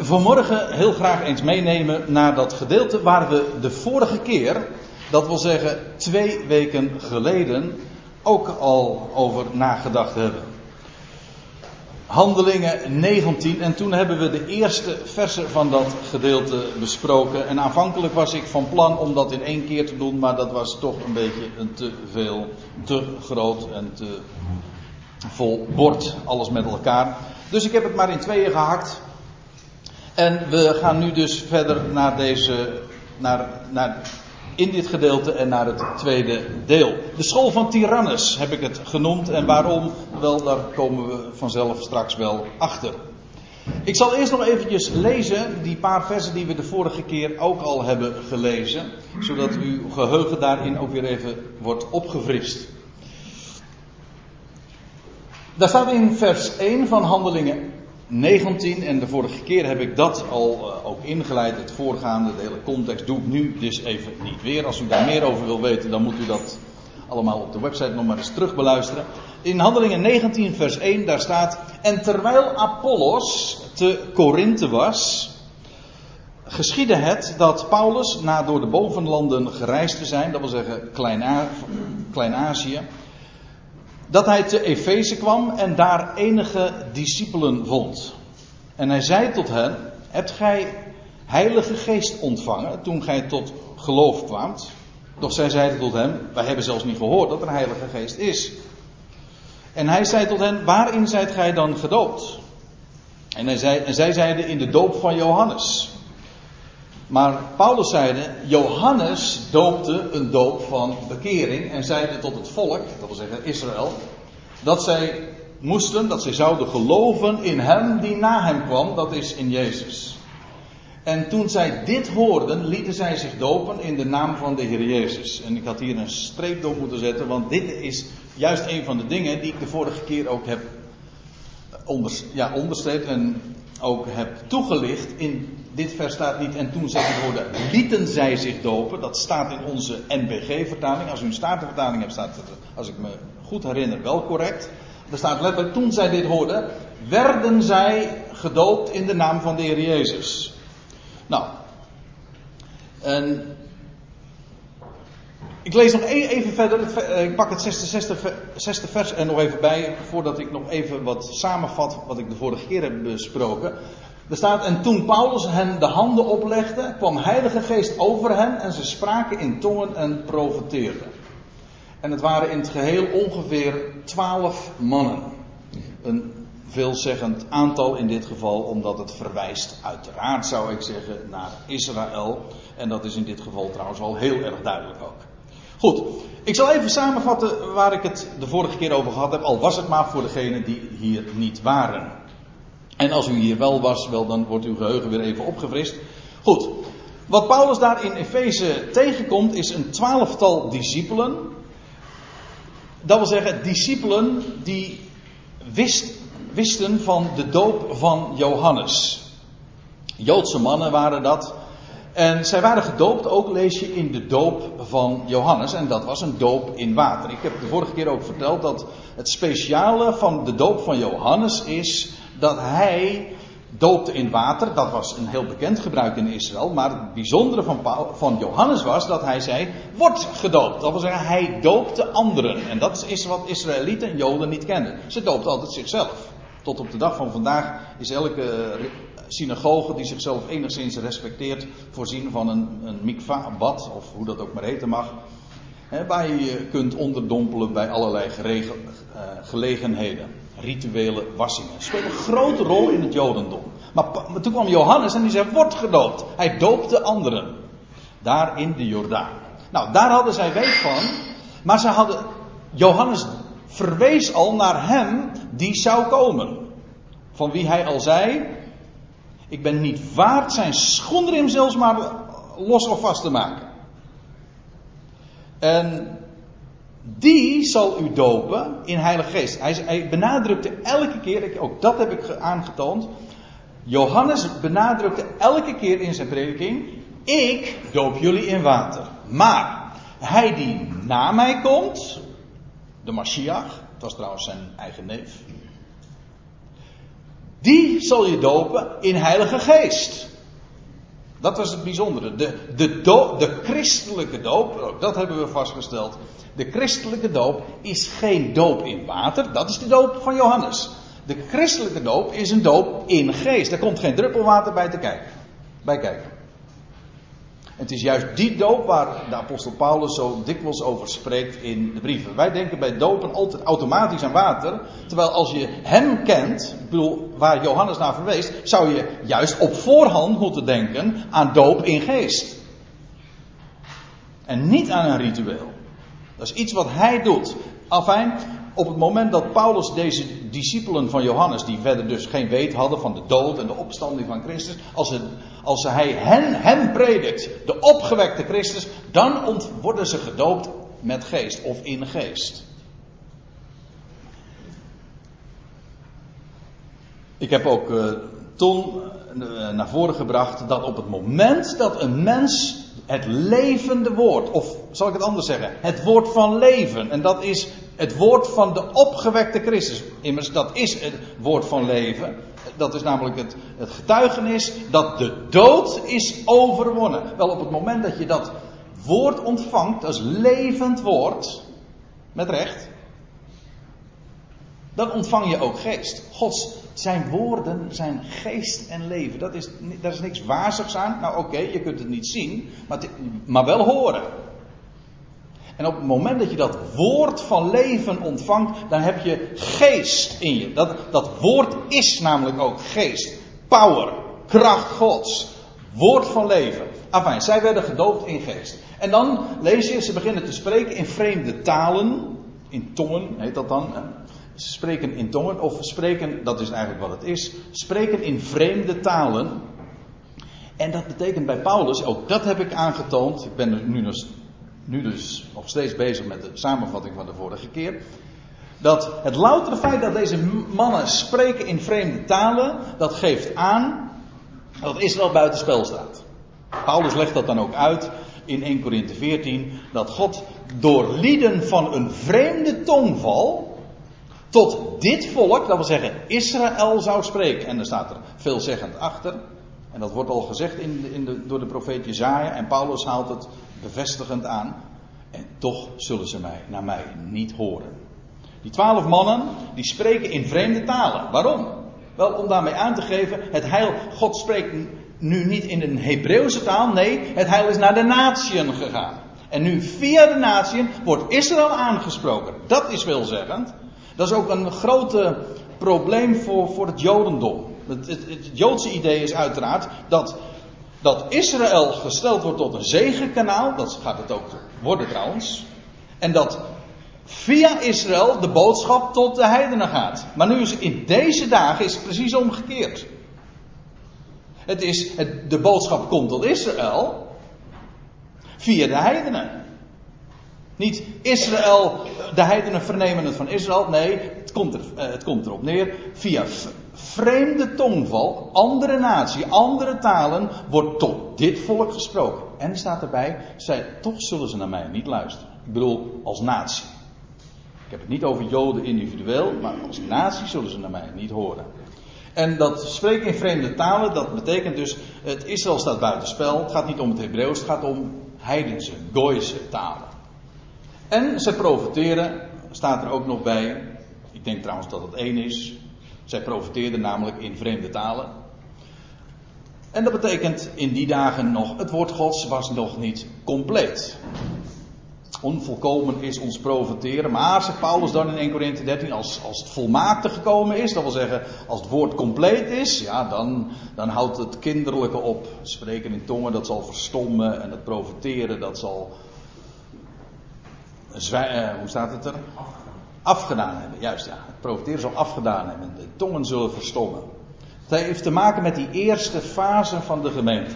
vanmorgen heel graag eens meenemen naar dat gedeelte waar we de vorige keer, dat wil zeggen twee weken geleden, ook al over nagedacht hebben. Handelingen 19 en toen hebben we de eerste versen van dat gedeelte besproken. En aanvankelijk was ik van plan om dat in één keer te doen, maar dat was toch een beetje een te veel, te groot en te vol bord, alles met elkaar. Dus ik heb het maar in tweeën gehakt. En we gaan nu dus verder naar deze, naar, naar, in dit gedeelte en naar het tweede deel. De school van Tyrannus heb ik het genoemd. En waarom? Wel, daar komen we vanzelf straks wel achter. Ik zal eerst nog eventjes lezen die paar versen die we de vorige keer ook al hebben gelezen. Zodat uw geheugen daarin ook weer even wordt opgefrist. Daar staat in vers 1 van Handelingen 19, en de vorige keer heb ik dat al uh, ook ingeleid, het voorgaande, de hele context, doe ik nu dus even niet weer. Als u daar meer over wil weten, dan moet u dat allemaal op de website nog maar eens terug beluisteren. In Handelingen 19, vers 1, daar staat: En terwijl Apollos te Korinthe was, geschiedde het dat Paulus, na door de bovenlanden gereisd te zijn, dat wil zeggen Klein-Azië, dat hij te Efeze kwam en daar enige discipelen vond. En hij zei tot hen: Hebt gij Heilige Geest ontvangen toen gij tot geloof kwaamt? Doch zij zeiden tot hem: Wij hebben zelfs niet gehoord dat er Heilige Geest is. En hij zei tot hen: Waarin zijt gij dan gedoopt? En, zei, en zij zeiden: In de doop van Johannes. Maar Paulus zeide, Johannes doopte een doop van bekering en zeide tot het volk, dat wil zeggen Israël, dat zij moesten, dat zij zouden geloven in hem die na hem kwam, dat is in Jezus. En toen zij dit hoorden, lieten zij zich dopen in de naam van de Heer Jezus. En ik had hier een streep door moeten zetten, want dit is juist een van de dingen die ik de vorige keer ook heb onder, ja, onderstreept en ook heb toegelicht in dit vers staat niet en toen zij het hoorden, lieten zij zich dopen. Dat staat in onze NBG-vertaling. Als u een statenvertaling hebt, staat het, als ik me goed herinner, wel correct. Er staat letterlijk, toen zij dit hoorden, werden zij gedoopt in de naam van de Heer Jezus. Nou, en ik lees nog e- even verder. Eh, ik pak het zesde, zesde vers er nog even bij. Voordat ik nog even wat samenvat wat ik de vorige keer heb besproken. Er staat, en toen Paulus hen de handen oplegde, kwam Heilige Geest over hen en ze spraken in tongen en profeteerden. En het waren in het geheel ongeveer twaalf mannen. Een veelzeggend aantal in dit geval, omdat het verwijst, uiteraard zou ik zeggen, naar Israël. En dat is in dit geval trouwens al heel erg duidelijk ook. Goed, ik zal even samenvatten waar ik het de vorige keer over gehad heb, al was het maar voor degenen die hier niet waren. En als u hier wel was, wel, dan wordt uw geheugen weer even opgefrist. Goed, wat Paulus daar in Efeze tegenkomt, is een twaalftal discipelen. Dat wil zeggen, discipelen die wist, wisten van de doop van Johannes. Joodse mannen waren dat. En zij waren gedoopt, ook lees je in de doop van Johannes. En dat was een doop in water. Ik heb de vorige keer ook verteld dat het speciale van de doop van Johannes is dat hij doopte in water. Dat was een heel bekend gebruik in Israël. Maar het bijzondere van, van Johannes was dat hij zei: wordt gedoopt. Dat wil zeggen, hij doopte anderen. En dat is wat Israëlieten en Joden niet kennen. Ze doopten altijd zichzelf. Tot op de dag van vandaag is elke synagoge die zichzelf enigszins respecteert, voorzien van een, een mikvah-bad, of hoe dat ook maar heten mag. Hè, waar je je kunt onderdompelen bij allerlei uh, gelegenheden. Rituele wassingen. Speelt een grote rol in het Jodendom. Maar, maar toen kwam Johannes en die zei: Wordt gedoopt. Hij doopte anderen. Daar in de Jordaan. Nou, daar hadden zij weet van. Maar ze hadden. Johannes verwees al naar hem die zou komen. Van wie hij al zei: Ik ben niet waard zijn schoenriem zelfs maar los of vast te maken. En die zal u dopen in Heilige Geest. Hij, hij benadrukte elke keer, ook dat heb ik aangetoond. Johannes benadrukte elke keer in zijn prediking: Ik doop jullie in water. Maar hij die na mij komt, de Mashiach, het was trouwens zijn eigen neef. Die zal je dopen in Heilige Geest. Dat was het bijzondere. De, de, de christelijke doop, dat hebben we vastgesteld. De christelijke doop is geen doop in water, dat is de doop van Johannes. De christelijke doop is een doop in geest. Daar komt geen druppel water bij te kijken. Bij kijken. Het is juist die doop waar de apostel Paulus zo dikwijls over spreekt in de brieven. Wij denken bij dopen altijd automatisch aan water. Terwijl als je hem kent, ik bedoel waar Johannes naar verwees, zou je juist op voorhand moeten denken aan doop in geest. En niet aan een ritueel. Dat is iets wat hij doet. Afijn, op het moment dat Paulus deze discipelen van Johannes, die verder dus geen weet hadden van de dood en de opstanding van Christus, als, het, als hij hen, hen predikt, de opgewekte Christus, dan worden ze gedoopt met geest of in geest. Ik heb ook uh, toen uh, naar voren gebracht dat op het moment dat een mens het levende woord, of zal ik het anders zeggen, het woord van leven, en dat is het woord van de opgewekte Christus. Immers, dat is het woord van leven. Dat is namelijk het, het getuigenis dat de dood is overwonnen. Wel, op het moment dat je dat woord ontvangt als levend woord, met recht, dan ontvang je ook geest. Gods, zijn woorden zijn geest en leven. Dat is, daar is niks waarzigs aan. Nou oké, je kunt het niet zien, maar wel horen. En op het moment dat je dat woord van leven ontvangt, dan heb je geest in je. Dat, dat woord is namelijk ook geest. Power, kracht Gods. Woord van leven. Enfin, zij werden gedoopt in geest. En dan lees je, ze beginnen te spreken in vreemde talen. In tongen heet dat dan. Ze spreken in tongen, of spreken, dat is eigenlijk wat het is, spreken in vreemde talen. En dat betekent bij Paulus, ook dat heb ik aangetoond, ik ben er nu nog nu dus nog steeds bezig met de samenvatting van de vorige keer. Dat het loutere feit dat deze mannen spreken in vreemde talen, dat geeft aan dat Israël buitenspel staat. Paulus legt dat dan ook uit in 1 Corinthië 14, dat God door lieden van een vreemde tongval tot dit volk, dat wil zeggen Israël, zou spreken. En er staat er veelzeggend achter. En dat wordt al gezegd in in de, door de profeet Jezaja. En Paulus haalt het bevestigend aan. En toch zullen ze mij, naar mij niet horen. Die twaalf mannen, die spreken in vreemde talen. Waarom? Wel om daarmee aan te geven, het heil, God spreekt nu niet in een Hebreeuwse taal, nee, het heil is naar de natieën gegaan. En nu via de natieën wordt Israël aangesproken. Dat is veelzeggend. Dat is ook een groot probleem voor, voor het Jodendom. Het, het Joodse idee is uiteraard dat dat Israël gesteld wordt tot een zegenkanaal, dat gaat het ook worden trouwens. En dat via Israël de boodschap tot de heidenen gaat. Maar nu is in deze dagen is precies omgekeerd. Het is, het, de boodschap komt tot Israël via de heidenen. Niet Israël, de heidenen vernemen het van Israël. Nee, het komt, er, eh, het komt erop neer. Via vreemde tongval, andere natie, andere talen, wordt tot dit volk gesproken. En staat erbij, zij, toch zullen ze naar mij niet luisteren. Ik bedoel, als natie. Ik heb het niet over Joden individueel, maar als natie zullen ze naar mij niet horen. En dat spreken in vreemde talen, dat betekent dus, het Israël staat buitenspel. Het gaat niet om het Hebreeuws, het gaat om heidense, Gooise talen. En ze profiteren, staat er ook nog bij. Ik denk trouwens dat het één is. Zij profiteerden namelijk in vreemde talen. En dat betekent in die dagen nog, het woord Gods was nog niet compleet. Onvolkomen is ons profiteren, maar zegt Paulus dan in 1 Corinthië 13, als, als het volmaakte gekomen is, dat wil zeggen, als het woord compleet is, ja, dan, dan houdt het kinderlijke op. Spreken in tongen, dat zal verstommen en het profiteren, dat zal uh, hoe staat het er? Afgedaan hebben, juist ja. Het profiteren zal afgedaan hebben. De tongen zullen verstommen. Het heeft te maken met die eerste fase van de gemeente.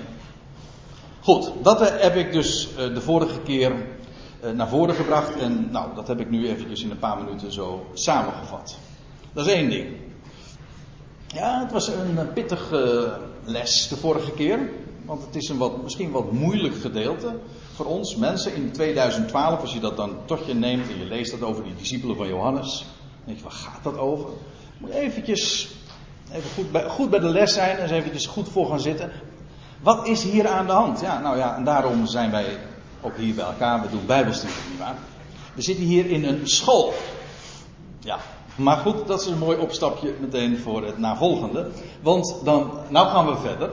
Goed, dat heb ik dus uh, de vorige keer uh, naar voren gebracht. En nou, dat heb ik nu eventjes in een paar minuten zo samengevat. Dat is één ding. Ja, het was een pittige les de vorige keer. Want het is een wat, misschien wat moeilijk gedeelte voor ons mensen in 2012. Als je dat dan tot je neemt en je leest dat over die discipelen van Johannes. Denk je, waar gaat dat over? Moet eventjes Even goed bij, goed bij de les zijn en eens even goed voor gaan zitten. Wat is hier aan de hand? Ja, nou ja, en daarom zijn wij ook hier bij elkaar. We doen bijbelstudie, nietwaar? We zitten hier in een school. Ja, maar goed, dat is een mooi opstapje meteen voor het navolgende. Want dan, nou gaan we verder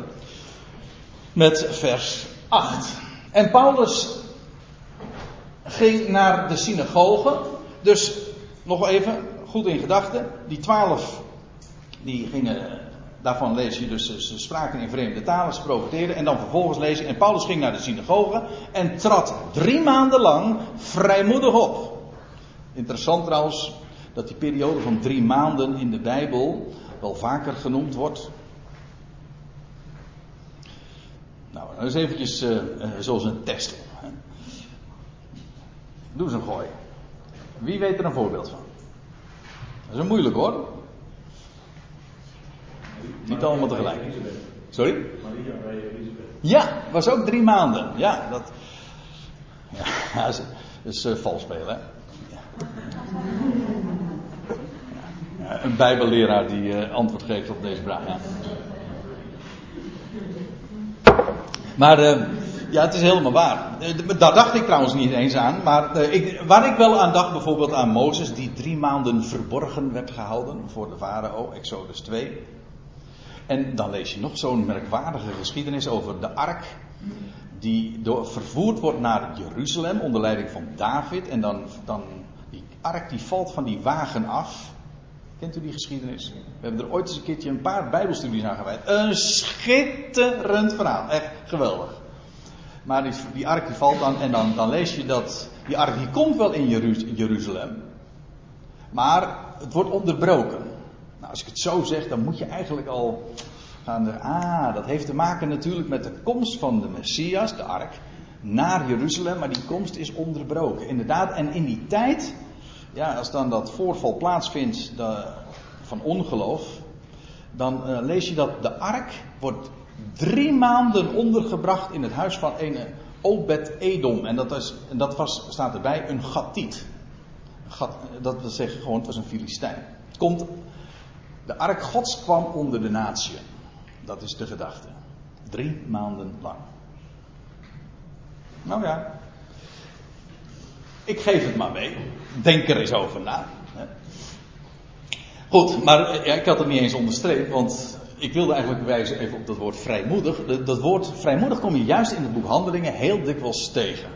met vers 8. En Paulus ging naar de synagoge. Dus nog even, goed in gedachten. Die twaalf, die gingen, daarvan lees je dus, ze spraken in vreemde talen, ze profeteerden. En dan vervolgens je, en Paulus ging naar de synagoge en trad drie maanden lang vrijmoedig op. Interessant trouwens, dat die periode van drie maanden in de Bijbel wel vaker genoemd wordt. Nou, eens eventjes uh, zoals een test. Doe eens een gooi. Wie weet er een voorbeeld van? Dat is moeilijk hoor. Niet allemaal tegelijk. Sorry? Maria Elisabeth. Ja, was ook drie maanden. Ja, dat. Ja, dat is, uh, vals spelen, hè? Ja. een Bijbelleraar die uh, antwoord geeft op deze vraag. Ja. Maar. Uh, ja, het is helemaal waar. Eh, daar dacht ik trouwens niet eens aan. Maar eh, ik, waar ik wel aan dacht, bijvoorbeeld aan Mozes, die drie maanden verborgen werd gehouden voor de farao, Exodus 2. En dan lees je nog zo'n merkwaardige geschiedenis over de ark. Die door, vervoerd wordt naar Jeruzalem onder leiding van David. En dan, dan die ark die valt van die wagen af. Kent u die geschiedenis? We hebben er ooit eens een keertje een paar bijbelstudies aan gewijd. Een schitterend verhaal. Echt geweldig. Maar die, die ark valt dan en dan, dan lees je dat die ark die komt wel in Jeruzalem. Maar het wordt onderbroken. Nou, als ik het zo zeg, dan moet je eigenlijk al gaan. Ah, dat heeft te maken natuurlijk met de komst van de Messias, de ark, naar Jeruzalem. Maar die komst is onderbroken. Inderdaad, en in die tijd, ja, als dan dat voorval plaatsvindt van ongeloof, dan uh, lees je dat de ark wordt drie maanden ondergebracht in het huis van een Obed Edom. En dat, is, en dat was, staat erbij, een Gatiet. Gat, dat wil zeggen gewoon, het was een Filistijn. Komt, de ark gods kwam onder de natie. Dat is de gedachte. Drie maanden lang. Nou ja. Ik geef het maar mee. Denk er eens over na. Goed, maar eh, ja, ik had het niet eens onderstreept, want ik wilde eigenlijk wijzen even op dat woord vrijmoedig. Dat woord vrijmoedig kom je juist in het boek Handelingen heel dikwijls tegen.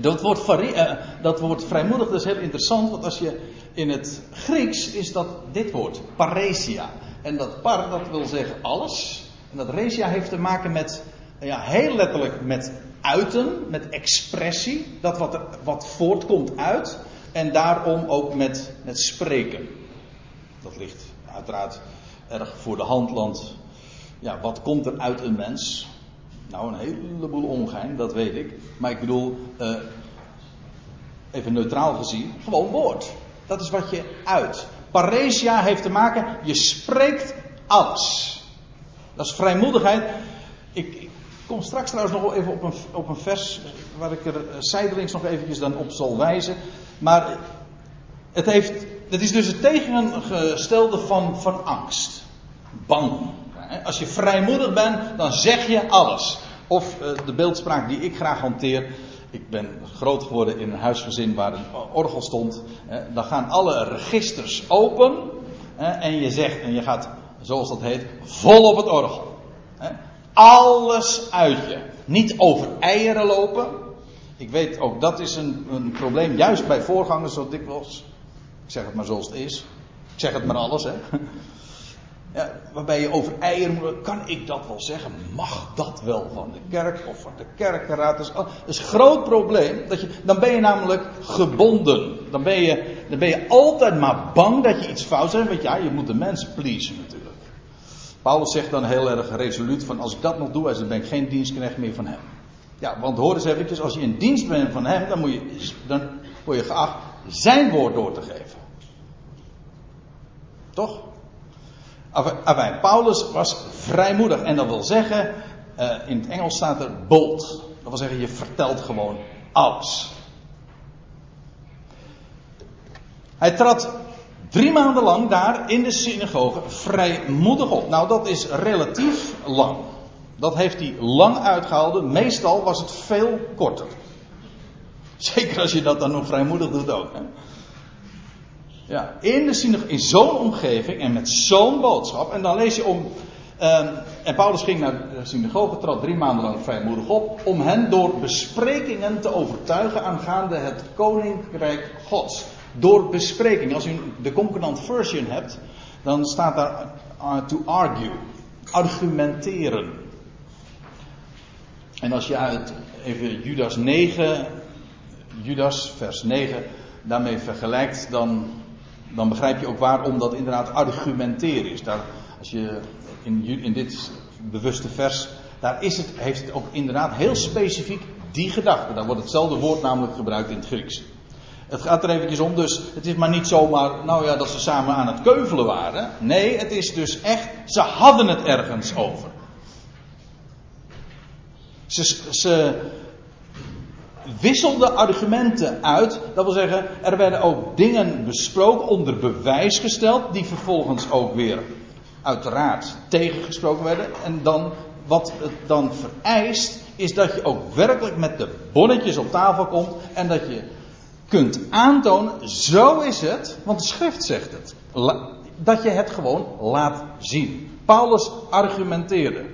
Dat woord, eh, dat woord vrijmoedig dat is heel interessant, want als je in het Grieks is dat dit woord, paresia. En dat par, dat wil zeggen alles. En dat resia heeft te maken met, ja, heel letterlijk met uiten, met expressie. Dat wat, wat voortkomt uit. En daarom ook met, met spreken. Dat ligt uiteraard erg voor de hand, want ja, wat komt er uit een mens? Nou, een heleboel ongein, dat weet ik. Maar ik bedoel, uh, even neutraal gezien, gewoon woord. Dat is wat je uit. Paresia heeft te maken, je spreekt alles. Dat is vrijmoedigheid. Ik, ik kom straks trouwens nog even op een, op een vers waar ik er eh, zijdelings nog eventjes dan op zal wijzen. Maar het, heeft, het is dus het tegengestelde van, van angst. Bang. Als je vrijmoedig bent, dan zeg je alles. Of eh, de beeldspraak die ik graag hanteer. Ik ben groot geworden in een huisgezin waar een orgel stond. Dan gaan alle registers open. En je zegt, en je gaat, zoals dat heet, vol op het orgel. Alles uit je. Niet over eieren lopen. Ik weet ook dat is een, een probleem, juist bij voorgangers zo dikwijls. Ik zeg het maar zoals het is. Ik zeg het maar alles, hè. Ja, waarbij je over eieren moet. Kan ik dat wel zeggen? Mag dat wel van de kerk of van de kerkenraad? Dat is, is een groot probleem. Dat je, dan ben je namelijk gebonden. Dan ben, je, dan ben je altijd maar bang dat je iets fout zegt. Want ja, je moet de mensen pleasen natuurlijk. Paulus zegt dan heel erg resoluut: van als ik dat nog doe, dan ben ik geen dienstknecht meer van hem. Ja, want hoor eens eventjes, als je in dienst bent van hem, dan, moet je, dan word je geacht zijn woord door te geven. Toch? Paulus was vrijmoedig. En dat wil zeggen, uh, in het Engels staat er bold. Dat wil zeggen, je vertelt gewoon alles. Hij trad drie maanden lang daar in de synagoge vrijmoedig op. Nou, dat is relatief lang. Dat heeft hij lang uitgehouden. Meestal was het veel korter. Zeker als je dat dan nog vrijmoedig doet ook. Hè? Ja, in de in zo'n omgeving en met zo'n boodschap. En dan lees je om. Uh, en Paulus ging naar de synagoge, trad drie maanden lang vrijmoedig op. Om hen door besprekingen te overtuigen aangaande het koninkrijk Gods. Door bespreking. Als u de concordant version hebt, dan staat daar uh, to argue. Argumenteren. En als je uit even Judas 9, Judas vers 9, daarmee vergelijkt, dan, dan begrijp je ook waarom dat inderdaad argumenteren is. Daar, als je in, in dit bewuste vers, daar is het, heeft het ook inderdaad heel specifiek die gedachte. Daar wordt hetzelfde woord namelijk gebruikt in het Grieks. Het gaat er eventjes om, dus het is maar niet zomaar, nou ja, dat ze samen aan het keuvelen waren. Nee, het is dus echt, ze hadden het ergens over. Ze, ze wisselden argumenten uit. Dat wil zeggen, er werden ook dingen besproken, onder bewijs gesteld, die vervolgens ook weer uiteraard tegengesproken werden. En dan, wat het dan vereist, is dat je ook werkelijk met de bonnetjes op tafel komt en dat je kunt aantonen, zo is het, want de schrift zegt het. Dat je het gewoon laat zien. Paulus argumenteerde.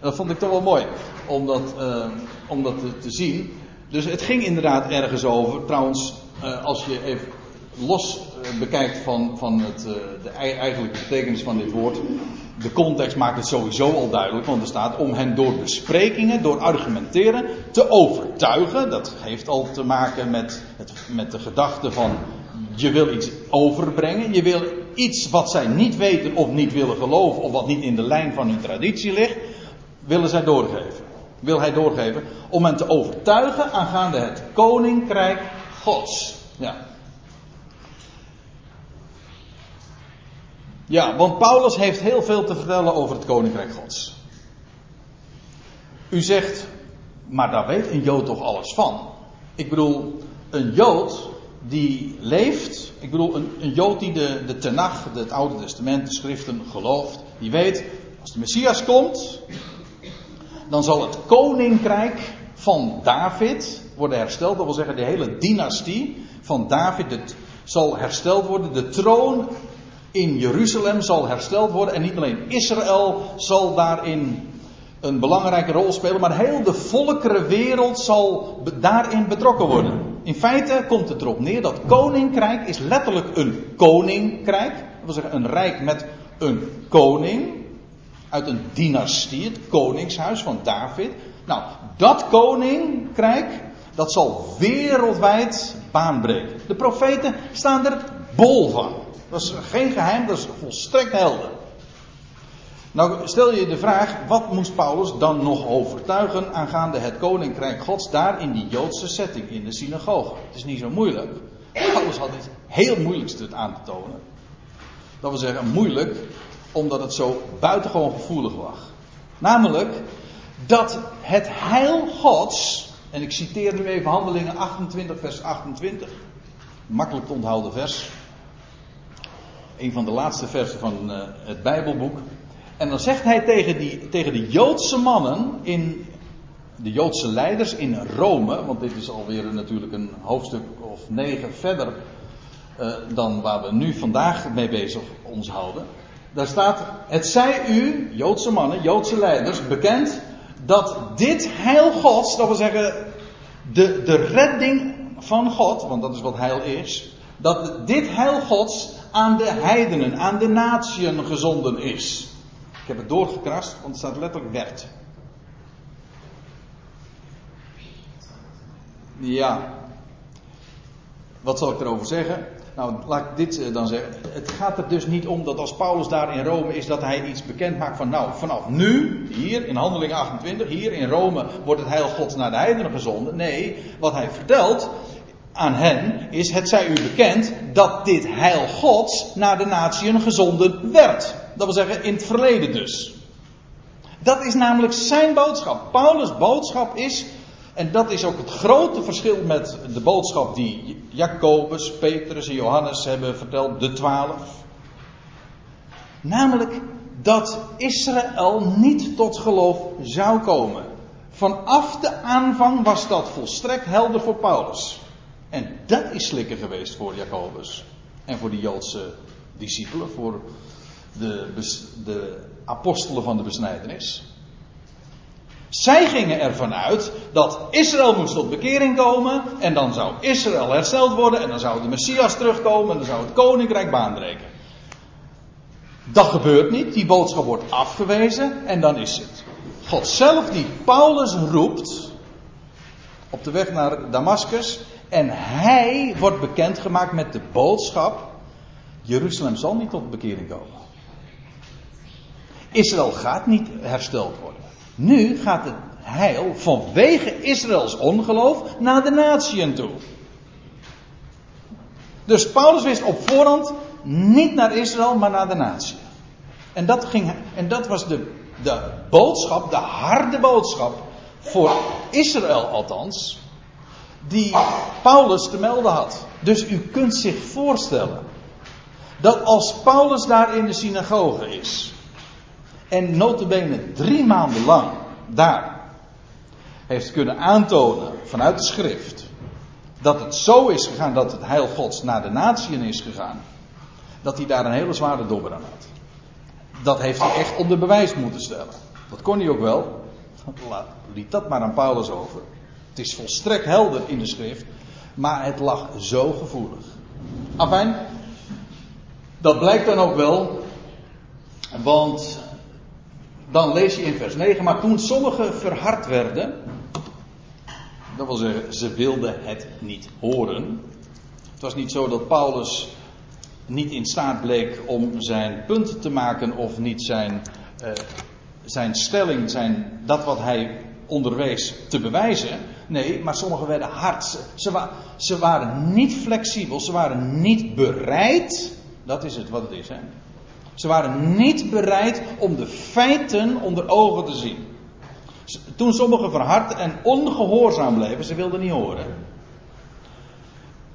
Dat vond ik toch wel mooi om dat, dat te, zien. Dus het ging inderdaad ergens over. Trouwens, uh, als je even los uh, bekijkt van, van het, de eigenlijke betekenis van dit woord. De context maakt het sowieso al duidelijk, want er staat om hen door besprekingen, door argumenteren, te overtuigen. Dat heeft al te maken met, het, met de gedachte van je wil iets overbrengen. Je wil iets wat zij niet weten of niet willen geloven, of wat niet in de lijn van hun traditie ligt willen zij doorgeven. Wil hij doorgeven om hen te overtuigen aangaande het koninkrijk Gods. Ja. Ja, want Paulus heeft heel veel te vertellen over het koninkrijk Gods. U zegt, maar daar weet een Jood toch alles van? Ik bedoel, een Jood die leeft, ik bedoel, een, een Jood die de, de Tenach, het Oude Testament, de schriften gelooft, die weet, als de Messias komt, dan zal het koninkrijk van David worden hersteld. Dat wil zeggen, de hele dynastie van David het zal hersteld worden. De troon in Jeruzalem zal hersteld worden. En niet alleen Israël zal daarin een belangrijke rol spelen, maar heel de volkerenwereld zal daarin betrokken worden. In feite komt het erop neer dat koninkrijk is letterlijk een koninkrijk. Dat wil zeggen, een rijk met een koning uit een dynastie, het koningshuis van David. Nou, dat koninkrijk, dat zal wereldwijd baanbreken. De profeten staan er bol van. Dat is geen geheim, dat is volstrekt helder. Nou, stel je de vraag, wat moest Paulus dan nog overtuigen aangaande het koninkrijk Gods daar in die Joodse setting, in de synagoge? Het is niet zo moeilijk. Paulus had iets heel moeilijks aan te tonen. Dat wil zeggen, moeilijk, omdat het zo buitengewoon gevoelig was. Namelijk dat het heil Gods, en ik citeer nu even Handelingen 28, vers 28, makkelijk te onthouden vers. Een van de laatste versen van uh, het Bijbelboek. En dan zegt hij tegen, die, tegen de Joodse mannen in de Joodse leiders in Rome, want dit is alweer natuurlijk een hoofdstuk of negen verder uh, dan waar we nu vandaag mee bezig ons houden. Daar staat, het zij u, Joodse mannen, Joodse leiders, bekend dat dit heil Gods, dat wil zeggen de, de redding van God, want dat is wat heil is, dat dit heil Gods aan de heidenen, aan de natieën gezonden is. Ik heb het doorgekrast, want er staat letterlijk werd. Ja. Wat zal ik erover zeggen? Nou, laat ik dit eh, dan zeggen. Het gaat er dus niet om dat als Paulus daar in Rome is, dat hij iets bekend maakt van, nou, vanaf nu, hier in Handelingen 28, hier in Rome, wordt het heil Gods naar de heidenen gezonden. Nee, wat hij vertelt aan hen is, het zij u bekend dat dit heil Gods naar de natieën gezonden werd. Dat wil zeggen, in het verleden dus. Dat is namelijk zijn boodschap. Paulus' boodschap is En dat is ook het grote verschil met de boodschap die Jacobus, Petrus en Johannes hebben verteld, de twaalf. Namelijk dat Israël niet tot geloof zou komen. Vanaf de aanvang was dat volstrekt helder voor Paulus. En dat is slikken geweest voor Jacobus. En voor de Joodse discipelen, voor de, de apostelen van de besnijdenis. Zij gingen ervan uit dat Israël moest tot bekering komen. En dan zou Israël hersteld worden. En dan zou de Messias terugkomen. En dan zou het koninkrijk baanbreken. Dat gebeurt niet. Die boodschap wordt afgewezen. En dan is het God zelf die Paulus roept. Op de weg naar Damascus. En hij wordt bekendgemaakt met de boodschap. Jeruzalem zal niet tot bekering komen. Israël gaat niet hersteld worden. Nu gaat het heil vanwege Israëls ongeloof naar de natieën toe. Dus Paulus wist op voorhand niet naar Israël, maar naar de natie. En dat, ging, en dat was de, de boodschap, de harde boodschap, voor Israël althans, die Paulus te melden had. Dus u kunt zich voorstellen dat als Paulus daar in de synagoge is, en notabene drie maanden lang daar heeft kunnen aantonen vanuit de schrift dat het zo is gegaan dat het heil gods naar de natieën is gegaan, dat hij daar een hele zware dobber aan had. Dat heeft hij echt onder bewijs moeten stellen. Dat kon hij ook wel. Liet dat maar aan Paulus over. Het is volstrekt helder in de schrift, maar het lag zo gevoelig. Afijn, dat blijkt dan ook wel, want dan lees je in vers 9, maar toen sommigen verhard werden, dat wil zeggen, ze wilden het niet horen. Het was niet zo dat Paulus niet in staat bleek om zijn punt te maken of niet zijn, uh, zijn stelling, zijn, dat wat hij onderwees te bewijzen. Nee, maar sommigen werden hard. Ze, ze waren niet flexibel, ze waren niet bereid. Dat is het wat het is. Hè? Ze waren niet bereid om de feiten onder ogen te zien. Toen sommigen verhard en ongehoorzaam bleven, ze wilden niet horen.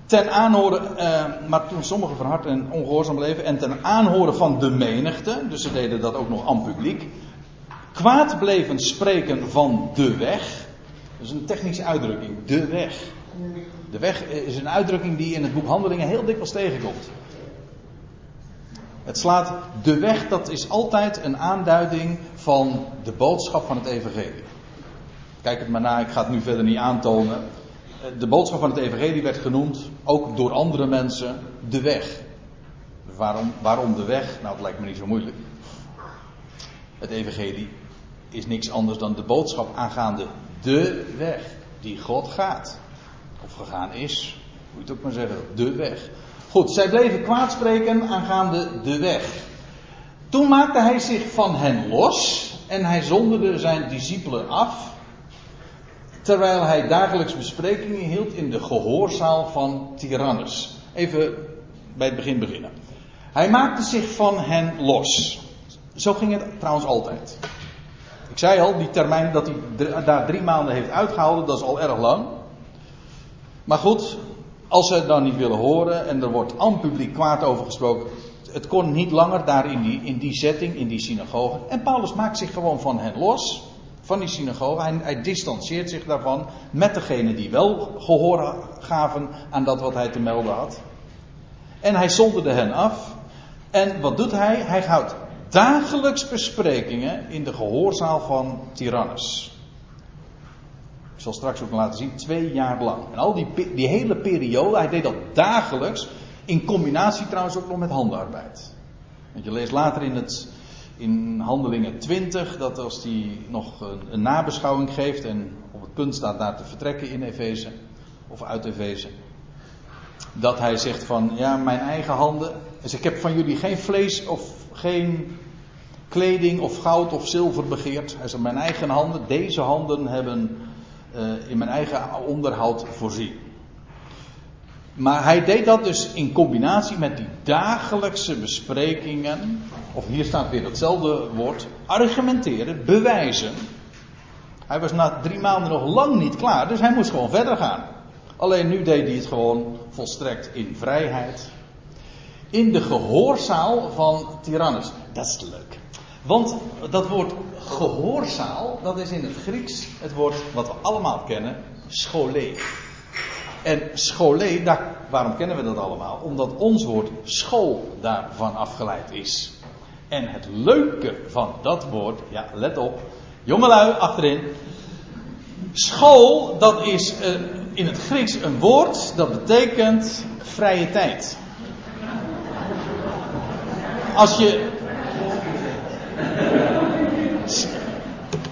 Ten aanhoren, eh, maar toen sommigen verhard en ongehoorzaam bleven en ten aanhoren van de menigte, dus ze deden dat ook nog aan publiek, kwaad bleven spreken van de weg. Dat is een technische uitdrukking, de weg. De weg is een uitdrukking die in het boek Handelingen heel dikwijls tegenkomt. Het slaat de weg, dat is altijd een aanduiding van de boodschap van het Evangelie. Kijk het maar na, ik ga het nu verder niet aantonen. De boodschap van het Evangelie werd genoemd, ook door andere mensen, de weg. Waarom, waarom de weg? Nou, dat lijkt me niet zo moeilijk. Het Evangelie is niks anders dan de boodschap aangaande de weg die God gaat. Of gegaan is, moet je het ook maar zeggen, de weg. Goed, zij bleven kwaadspreken aangaande de weg. Toen maakte hij zich van hen los en hij zonderde zijn discipelen af, terwijl hij dagelijks besprekingen hield in de gehoorzaal van Tyrannus. Even bij het begin beginnen. Hij maakte zich van hen los. Zo ging het trouwens altijd. Ik zei al, die termijn dat hij daar drie maanden heeft uitgehouden, dat is al erg lang. Maar goed, als ze het dan niet willen horen en er wordt aan publiek kwaad over gesproken. Het kon niet langer daar in die, in die setting, in die synagoge. En Paulus maakt zich gewoon van hen los. Van die synagoge. Hij, hij zich daarvan. Met degene die wel gehoor gaven aan dat wat hij te melden had. En hij zonderde hen af. En wat doet hij? Hij houdt dagelijks besprekingen in de gehoorzaal van Tyrannus. Ik zal straks ook laten zien, twee jaar lang. En al die, die hele periode, hij deed dat dagelijks. In combinatie trouwens ook nog met handenarbeid. Want je leest later in, het, in Handelingen 20 dat als hij nog een, een nabeschouwing geeft en op het punt staat daar te vertrekken in Efeze of uit Efeze. Dat hij zegt van ja, mijn eigen handen. Dus ik heb van jullie geen vlees of geen kleding of goud of zilver begeerd. Hij zegt mijn eigen handen, deze handen hebben uh, in mijn eigen onderhoud voorzien. Maar hij deed dat dus in combinatie met die dagelijkse besprekingen. Of hier staat weer hetzelfde woord. Argumenteren, bewijzen. Hij was na drie maanden nog lang niet klaar, dus hij moest gewoon verder gaan. Alleen nu deed hij het gewoon volstrekt in vrijheid. In de gehoorzaal van Tyrannus. Dat is leuk. Want dat woord gehoorzaal, dat is in het Grieks het woord wat we allemaal kennen, scholé. En scholé, daar, waarom kennen we dat allemaal? Omdat ons woord school daarvan afgeleid is. En het leuke van dat woord, ja, let op, jongelui achterin. School, dat is uh, in het Grieks een woord dat betekent vrije tijd. Als je.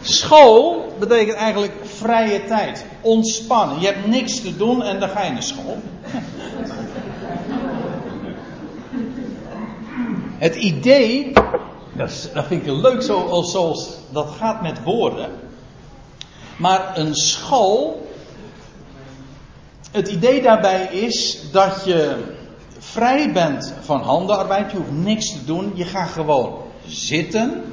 School betekent eigenlijk vrije tijd, ontspannen. Je hebt niks te doen en dan ga je naar school. Het idee, dat, vind ik leuk zoals, zoals dat gaat met woorden. Maar een school, het idee daarbij is dat je vrij bent van handenarbeid, je hoeft niks te doen, je gaat gewoon zitten.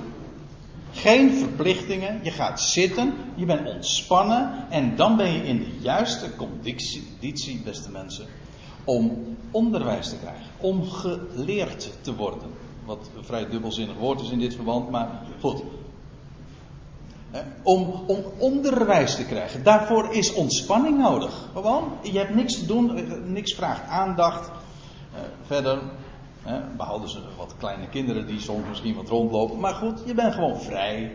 Geen verplichtingen, je gaat zitten, je bent ontspannen en dan ben je in de juiste conditie, beste mensen, om onderwijs te krijgen, om geleerd te worden. Wat een vrij dubbelzinnig woord is in dit verband, maar goed. Om, om onderwijs te krijgen. Daarvoor is ontspanning nodig. Gewoon, je hebt niks te doen, niks vraagt aandacht. Verder, behalve ze wat kleine kinderen die soms misschien wat rondlopen. Maar goed, je bent gewoon vrij.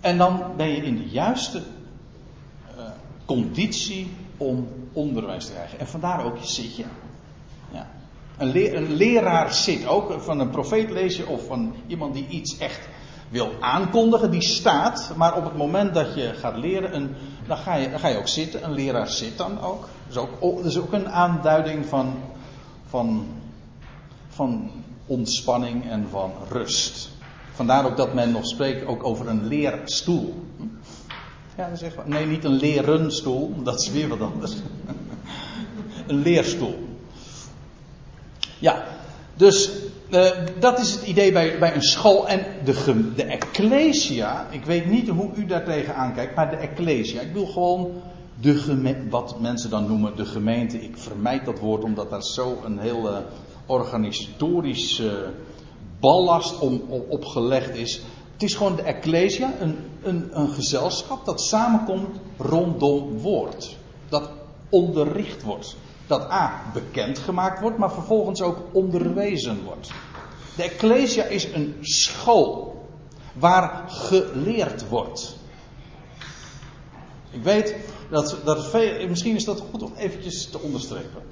En dan ben je in de juiste conditie om onderwijs te krijgen. En vandaar ook je zitje. Ja. Een, leraar zit ook, van een profeet lees je, of van iemand die iets echt wil aankondigen, die staat, maar op het moment dat je gaat leren, dan, ga je, dan ga je ook zitten. Een leraar zit dan ook. Dat is ook, dat is ook een aanduiding van, van, van ontspanning en van rust. Vandaar ook dat men nog spreekt ook over een leerstoel. Ja, dat is echt Nee, niet een lerenstoel, dat is weer wat anders. een leerstoel. Ja, dus uh, dat is het idee bij, bij een school. En de, de Ecclesia, ik weet niet hoe u daar tegenaan kijkt, maar de Ecclesia, ik wil gewoon de wat mensen dan noemen de gemeente. Ik vermijd dat woord omdat daar zo een hele organisatorische ballast om, gelegd is. Het is gewoon de Ecclesia, een, een, een gezelschap dat samenkomt rondom woord. Dat onderricht wordt dat A bekendgemaakt wordt, maar vervolgens ook onderwezen wordt. De Ecclesia is een school waar geleerd wordt. Ik weet dat, dat misschien is dat goed om eventjes te onderstrepen.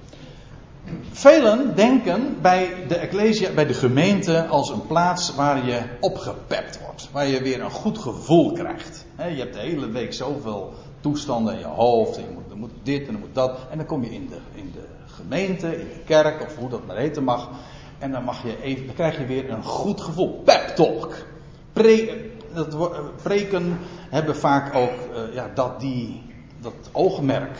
Velen denken bij de Ecclesia, bij de gemeente, als een plaats waar je opgepept wordt. Waar je weer een goed gevoel krijgt. je hebt de hele week zoveel toestanden in je hoofd. En je moet, dan moet dit en dan moet dat. En dan kom je in de, in de gemeente, in de kerk, of hoe dat maar heten mag. En dan, mag je even, krijg je weer een goed gevoel. Pep talk. Pre, dat, preken hebben vaak ook uh, ja, dat, die, dat oogmerk.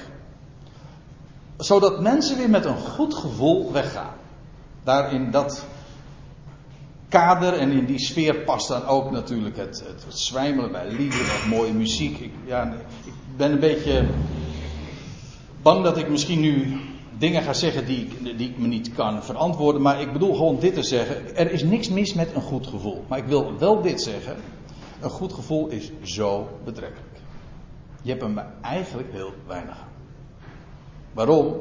Zodat mensen weer met een goed gevoel weggaan. Daarin dat kader en in die sfeer past dan ook natuurlijk het, het, zwijmelen bij liederen, mooie muziek. Ik, ja, ik ben een beetje bang dat ik misschien nu dingen ga zeggen die die ik me niet kan verantwoorden. Maar ik bedoel gewoon dit te zeggen. Er is niks mis met een goed gevoel. Maar ik wil wel dit zeggen. Een goed gevoel is zo betrekkelijk. Je hebt hem eigenlijk heel weinig Waarom?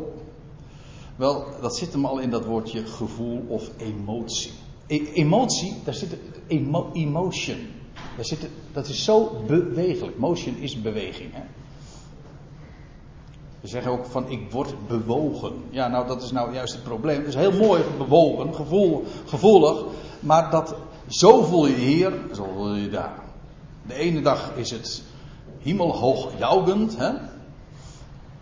Wel, dat zit hem al in dat woordje gevoel of emotie. E emotie, daar zit emo emotion. Daar zit, dat is zo bewegelijk. Motion is beweging. Hè? We zeggen ook van ik word bewogen. Ja, nou dat is nou juist het probleem. Het is heel mooi bewogen, gevoel, gevoelig. Maar dat, zo voel je hier, zo voel je daar. De ene dag is het hemelhoog jougend. Hè?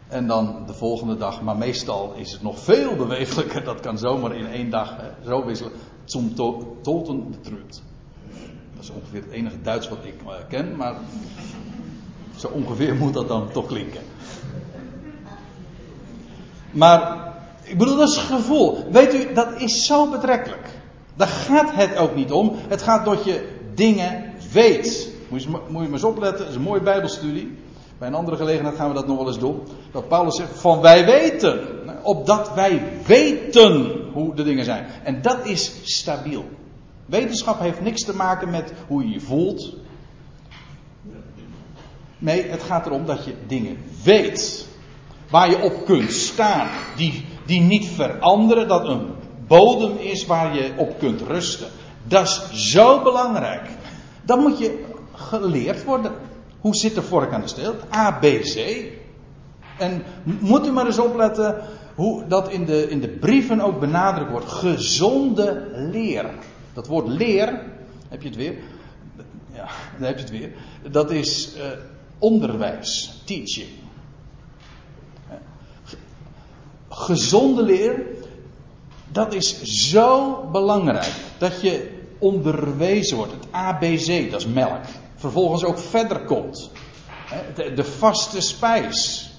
En dan de volgende dag, maar meestal is het nog veel bewegelijker. Dat kan zomaar in één dag hè, zo wisselen. Zum Toten betrübt. Dat is ongeveer het enige Duits wat ik uh, ken, maar zo ongeveer moet dat dan toch klinken. Maar, ik bedoel, dat is gevoel. Weet u, dat is zo betrekkelijk. Daar gaat het ook niet om. Het gaat dat je dingen weet. Moet je, maar eens opletten, dat is een mooie Bijbelstudie. Bij een andere gelegenheid gaan we dat nog wel eens doen. Dat Paulus zegt van wij weten. Opdat wij weten hoe de dingen zijn. En dat is stabiel. Wetenschap heeft niks te maken met hoe je je voelt. Nee, het gaat erom dat je dingen weet. Waar je op kunt staan. Die, die niet veranderen. Dat een bodem is waar je op kunt rusten. Dat is zo belangrijk. Dan moet je geleerd worden. Hoe zit de vork aan de steel? A, B, C. En moet u maar eens opletten hoe dat in de, in de brieven ook benadrukt wordt. Gezonde leer. Dat woord leer, heb je het weer? Ja, dan heb je het weer. Dat is uh, onderwijs, teaching. Gezonde leer, dat is zo belangrijk. Dat je onderwezen wordt. Het ABC, dat is melk. Vervolgens ook verder komt. De, vaste spijs.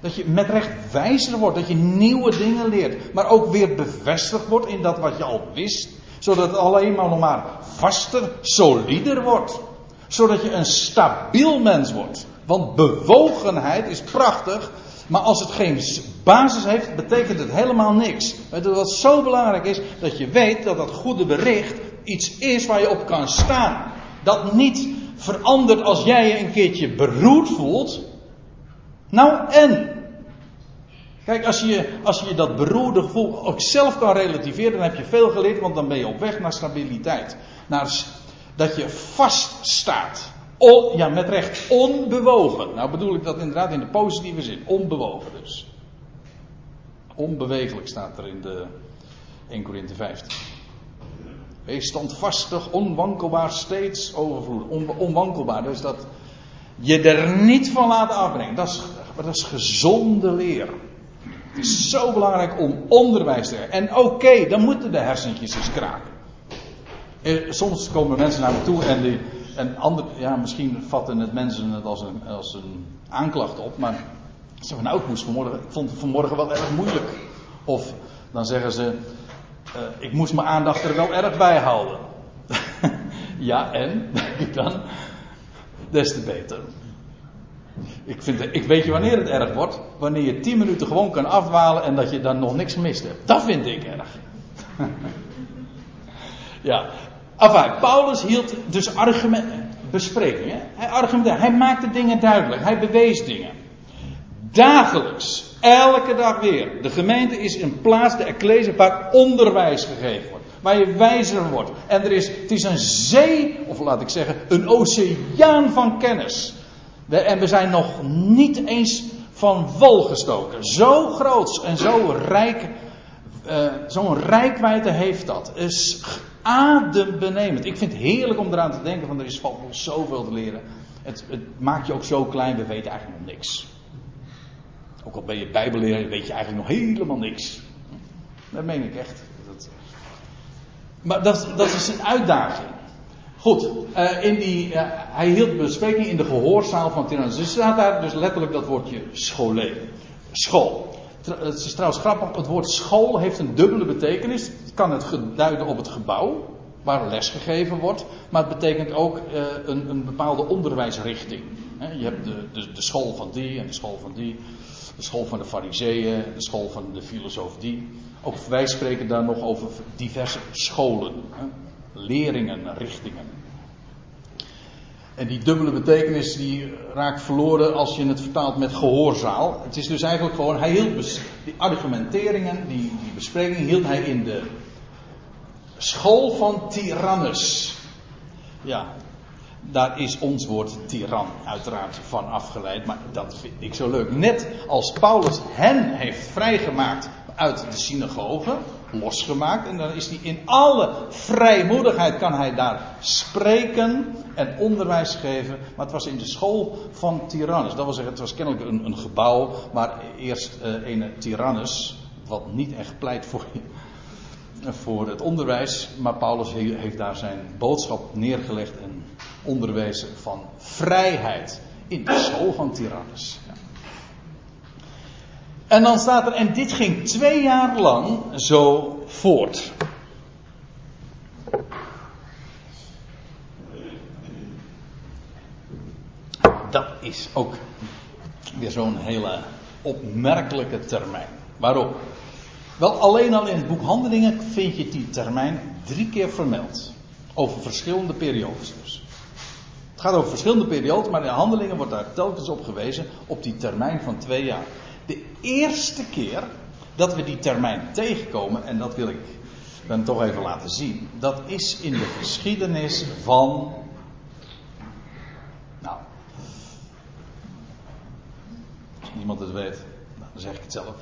Dat je met recht wijzer wordt, dat je nieuwe dingen leert. Maar ook weer bevestigd wordt in dat wat je al wist. Zodat het alleen maar nog maar vaster, solider wordt. Zodat je een stabiel mens wordt. Want bewogenheid is prachtig. Maar als het geen basis heeft, betekent het helemaal niks. Wat zo belangrijk is, dat je weet dat dat goede bericht iets is waar je op kan staan. Dat niet verandert als jij je een keertje beroerd voelt. Nou en? Kijk, als je, als je dat beroerde gevoel ook zelf kan relativeren, dan heb je veel geleerd, want dan ben je op weg naar stabiliteit. Naar, dat je vaststaat. On, ja, met recht onbewogen. Nou bedoel ik dat inderdaad in de positieve zin. Onbewogen dus. Onbewegelijk staat er in de 1 Korinthe 15. Wees standvastig, onwankelbaar, steeds overvloedig. On, onwankelbaar, dus dat je er niet van laten afbrengen. Dat is, dat is gezonde leer. Het is zo belangrijk om onderwijs te hebben. En oké, dan moeten de hersentjes eens kraken. Eh, soms komen mensen naar me toe en, die, en ander, ja, misschien vatten het mensen het als een, als een aanklacht op, maar ze zeggen nou, ik moest vanmorgen, ik vond het vanmorgen wel erg moeilijk. Of dan zeggen ze, uh, ik moest mijn aandacht er wel erg bij houden. ja, en? Denk ik dan? Des te beter. Ik, vind, ik weet je wanneer het erg wordt. Wanneer je tien minuten gewoon kan afdwalen en dat je dan nog niks mist hebt. Dat vind ik erg. ja. Enfin, Paulus hield dus argumenten, besprekingen. Hij argumenteerde, hij maakte dingen duidelijk. Hij bewees dingen. Dagelijks. Elke dag weer. De gemeente is een plaats, de ecclesia, waar onderwijs gegeven wordt. Waar je wijzer wordt. En er is, het is een zee, of laat ik zeggen, een oceaan van kennis. En we zijn nog niet eens van wal gestoken. Zo groot en zo rijk, uh, zo'n rijkwijde heeft dat. is adembenemend. Ik vind het heerlijk om eraan te denken, want er is nog zoveel te leren. Het, het maakt je ook zo klein, we weten eigenlijk nog niks. Ook al ben je bijbelleraar, weet je eigenlijk nog helemaal niks. Dat meen ik echt. Dat... Maar dat, dat is een uitdaging. Goed, uh, in die, uh, hij hield bespreking in de gehoorzaal van Tyrannus. Dus staat daar dus letterlijk dat woordje scholen. School. Het is trouwens grappig, het woord school heeft een dubbele betekenis. Het kan het duiden op het gebouw, waar les gegeven wordt. Maar het betekent ook uh, een, een, bepaalde onderwijsrichting. Je hebt de, de, de school van die en de school van die de school van de fariseeën, de school van de filosofie. Ook wij spreken daar nog over diverse scholen, leringen, richtingen. En die dubbele betekenis die raakt verloren als je het vertaalt met gehoorzaal. Het is dus eigenlijk gewoon, hij hield die argumenteringen, die, die besprekingen hield hij in de school van Tyrannus. Ja, daar is ons woord tiran uiteraard van afgeleid, maar dat vind ik zo leuk. Net als Paulus hen heeft vrijgemaakt uit de synagoge, losgemaakt, en dan is hij in alle vrijmoedigheid kan hij daar spreken en onderwijs geven. Maar het was in de school van Tyrannus. Dat wil zeggen, het was kennelijk een, gebouw, maar eerst uh, een Tyrannus, wat niet echt pleit voor voor het onderwijs, maar Paulus heeft daar zijn boodschap neergelegd en onderwezen van vrijheid in de school van Tyrannus. Ja. En dan staat er, en dit ging twee jaar lang zo voort. dat is ook weer zo'n hele opmerkelijke termijn. Waarom? Wel, alleen al in het boek Handelingen vind je die termijn drie keer vermeld. Over verschillende periodes dus. Het gaat over verschillende periodes, maar in Handelingen wordt daar telkens op gewezen op die termijn van twee jaar. De eerste keer dat we die termijn tegenkomen, en dat wil ik dan toch even laten zien, dat is in de geschiedenis van. Nou, als niemand het weet, nou, dan zeg ik het zelf.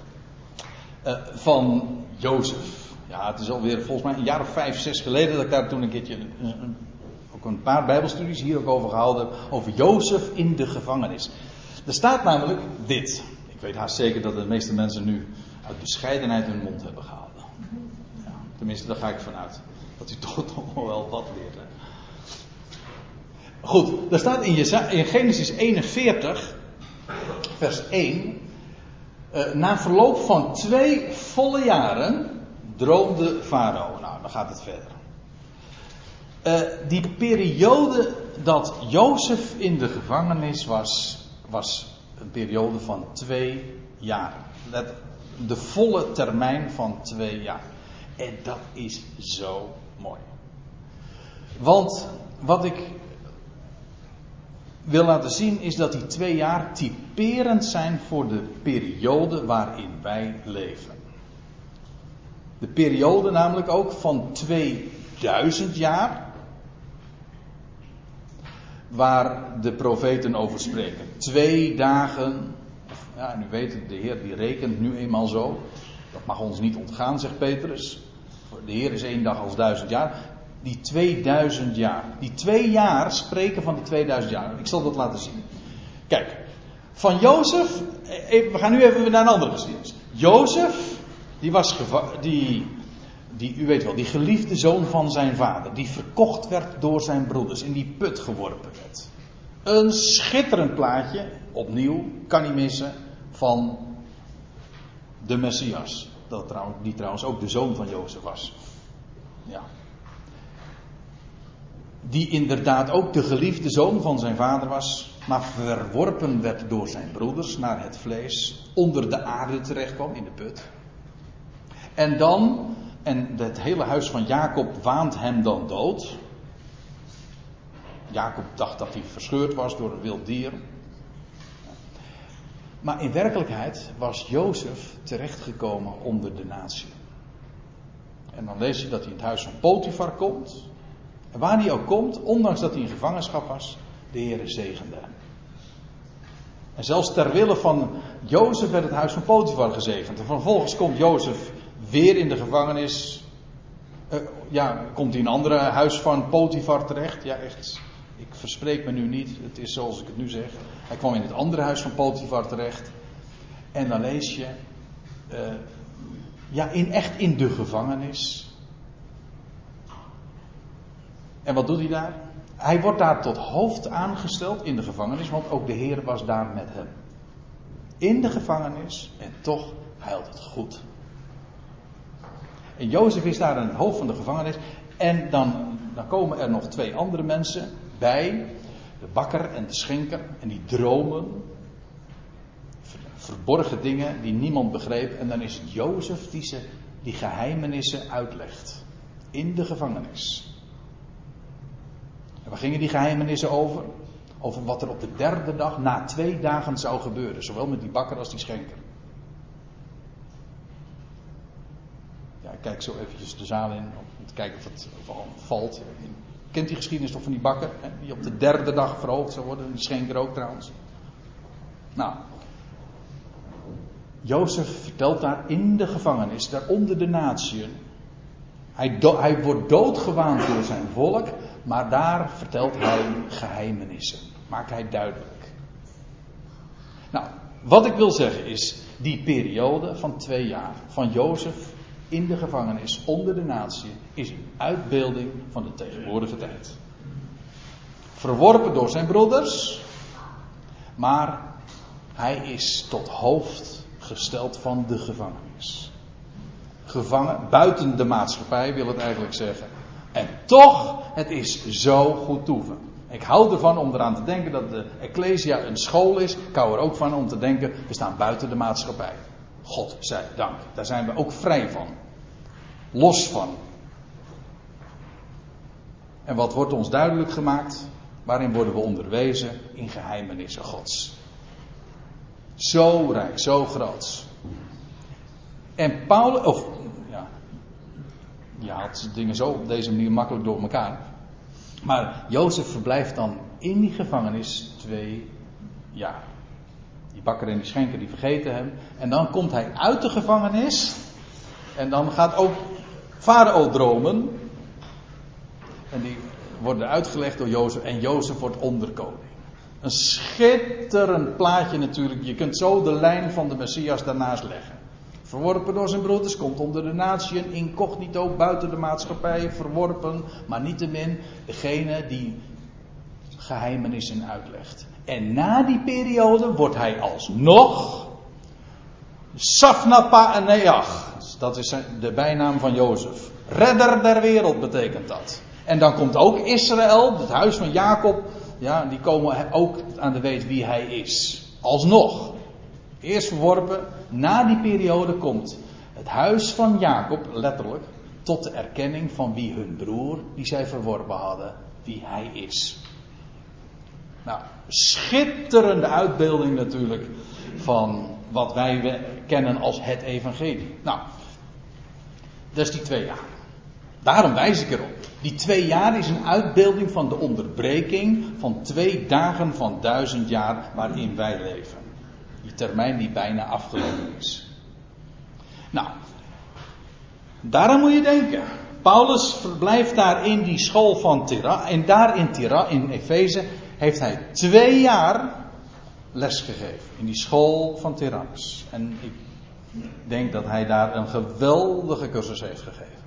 Uh, van Jozef. Ja, het is alweer volgens mij een jaar of vijf, zes geleden dat ik daar toen een keertje ook een paar Bijbelstudies hier ook over gehouden. Over Jozef in de gevangenis. Er staat namelijk dit. Ik weet haast zeker dat de meeste mensen nu uit bescheidenheid hun mond hebben gehouden. Ja, tenminste, daar ga ik vanuit. Dat u toch nog wel wat leert. Goed, daar staat in, in Genesis 41, vers 1. Uh, na verloop van twee volle jaren droomde Farao. Nou, dan gaat het verder. Uh, die periode dat Jozef in de gevangenis was, was een periode van twee jaar. De volle termijn van twee jaar. En dat is zo mooi. Want wat ik wil laten zien is dat die twee jaar typerend zijn voor de periode waarin wij leven. De periode namelijk ook van 2000 jaar. Waar de profeten over spreken. Twee dagen. Ja, en u weet, de Heer die rekent nu eenmaal zo. Dat mag ons niet ontgaan, zegt Petrus. De Heer is één dag als duizend jaar. Die 2000 jaar. Die twee jaar spreken van de 2000 jaar. Ik zal dat laten zien. Kijk, van Jozef. Eh, we gaan nu even naar een andere geschiedenis. Jozef, die was die, die, u weet wel, die geliefde zoon van zijn vader. Die verkocht werd door zijn broeders. In die put geworpen werd. Een schitterend plaatje. Opnieuw, kan niet missen. Van de Messias. Dat trouwens, die trouwens ook de zoon van Jozef was. Ja, die inderdaad ook de geliefde zoon van zijn vader was, maar verworpen werd door zijn broeders naar het vlees, onder de aarde terecht kwam in de put. En dan, en het hele huis van Jacob waant hem dan dood. Jacob dacht dat hij verscheurd was door een wild dier. Maar in werkelijkheid was Jozef terechtgekomen onder de natie. En dan lees je dat hij in het huis van Potifar komt. En waar hij ook komt, ondanks dat hij in gevangenschap was, de Heer zegende hem. En zelfs ter wille van Jozef werd het huis van Potifar gezegend. En vervolgens komt Jozef weer in de gevangenis. Uh, ja, komt hij in een andere huis van Potifar terecht. Ja, echt. Ik verspreek me nu niet. Het is zoals ik het nu zeg. Hij kwam in het andere huis van Potifar terecht. En dan lees je. Uh, ja, in, echt in de gevangenis. En wat doet hij daar? Hij wordt daar tot hoofd aangesteld in de gevangenis, want ook de Heer was daar met hem. In de gevangenis en toch heilt het goed. En Jozef is daar aan het hoofd van de gevangenis. En dan, dan komen er nog twee andere mensen bij. De bakker en de schenker. En die dromen. Verborgen dingen die niemand begreep. En dan is het Jozef die ze die geheimenissen uitlegt. In de gevangenis. En waar gingen die geheimenissen over? Over wat er op de derde dag, na twee dagen zou gebeuren. Zowel met die bakker als die schenker. Ja, ik kijk zo eventjes de zaal in om te kijken of het valt. Kent die geschiedenis toch van die bakker? Hè, die op de derde dag verhoogd zou worden. En die schenker ook trouwens. Nou. Jozef vertelt daar in de gevangenis, daar onder de natieën. Hij, hij wordt doodgewaand door zijn volk. Maar daar vertelt hij geheimenissen. Maakt hij duidelijk. Nou, wat ik wil zeggen is, die periode van twee jaar van Jozef in de gevangenis onder de natie is een uitbeelding van de tegenwoordige tijd. Verworpen door zijn broeders, maar hij is tot hoofd gesteld van de gevangenis. Gevangen, buiten de maatschappij wil het eigenlijk zeggen. En toch, het is zo goed toeven. Ik hou ervan om eraan te denken dat de Ecclesia een school is. Ik hou er ook van om te denken, we staan buiten de maatschappij. God zij dank. Daar zijn we ook vrij van. Los van. En wat wordt ons duidelijk gemaakt? Waarin worden we onderwezen? In geheimenissen Gods. Zo rijk, zo groot. En Paulus, of ja, je haalt dingen zo op deze manier makkelijk door elkaar. Maar Jozef verblijft dan in die gevangenis twee jaar. Bakker en die schenker die vergeten hem. En dan komt hij uit de gevangenis. En dan gaat ook Farao dromen. En die worden uitgelegd door Jozef. En Jozef wordt onderkoning. Een schitterend plaatje natuurlijk. Je kunt zo de lijn van de Messias daarnaast leggen. Verworpen door zijn broeders, komt onder de natieën, incognito, buiten de maatschappij, verworpen, maar niettemin degene die geheimenissen uitlegt. En na die periode wordt hij alsnog Safnapa Neach. Dat is de bijnaam van Jozef. Redder der wereld betekent dat. En dan komt ook Israël, het huis van Jacob, ja, die komen ook aan de weet wie hij is. Alsnog. Eerst verworpen, na die periode komt het huis van Jacob, letterlijk, tot de erkenning van wie hun broer, die zij verworpen hadden, wie hij is. Nou, schitterende uitbeelding natuurlijk van wat wij kennen als het evangelie. Nou, dat is die twee jaar. Daarom wijs ik erop. Die twee jaar is een uitbeelding van de onderbreking van twee dagen van duizend jaar waarin wij leven. Die termijn die bijna afgelopen is. Nou, daarom moet je denken. Paulus verblijft daar in die school van Tira. En daar in Tira, in Efeze, heeft hij twee jaar les gegeven. In die school van Tyrannus. En ik denk dat hij daar een geweldige cursus heeft gegeven.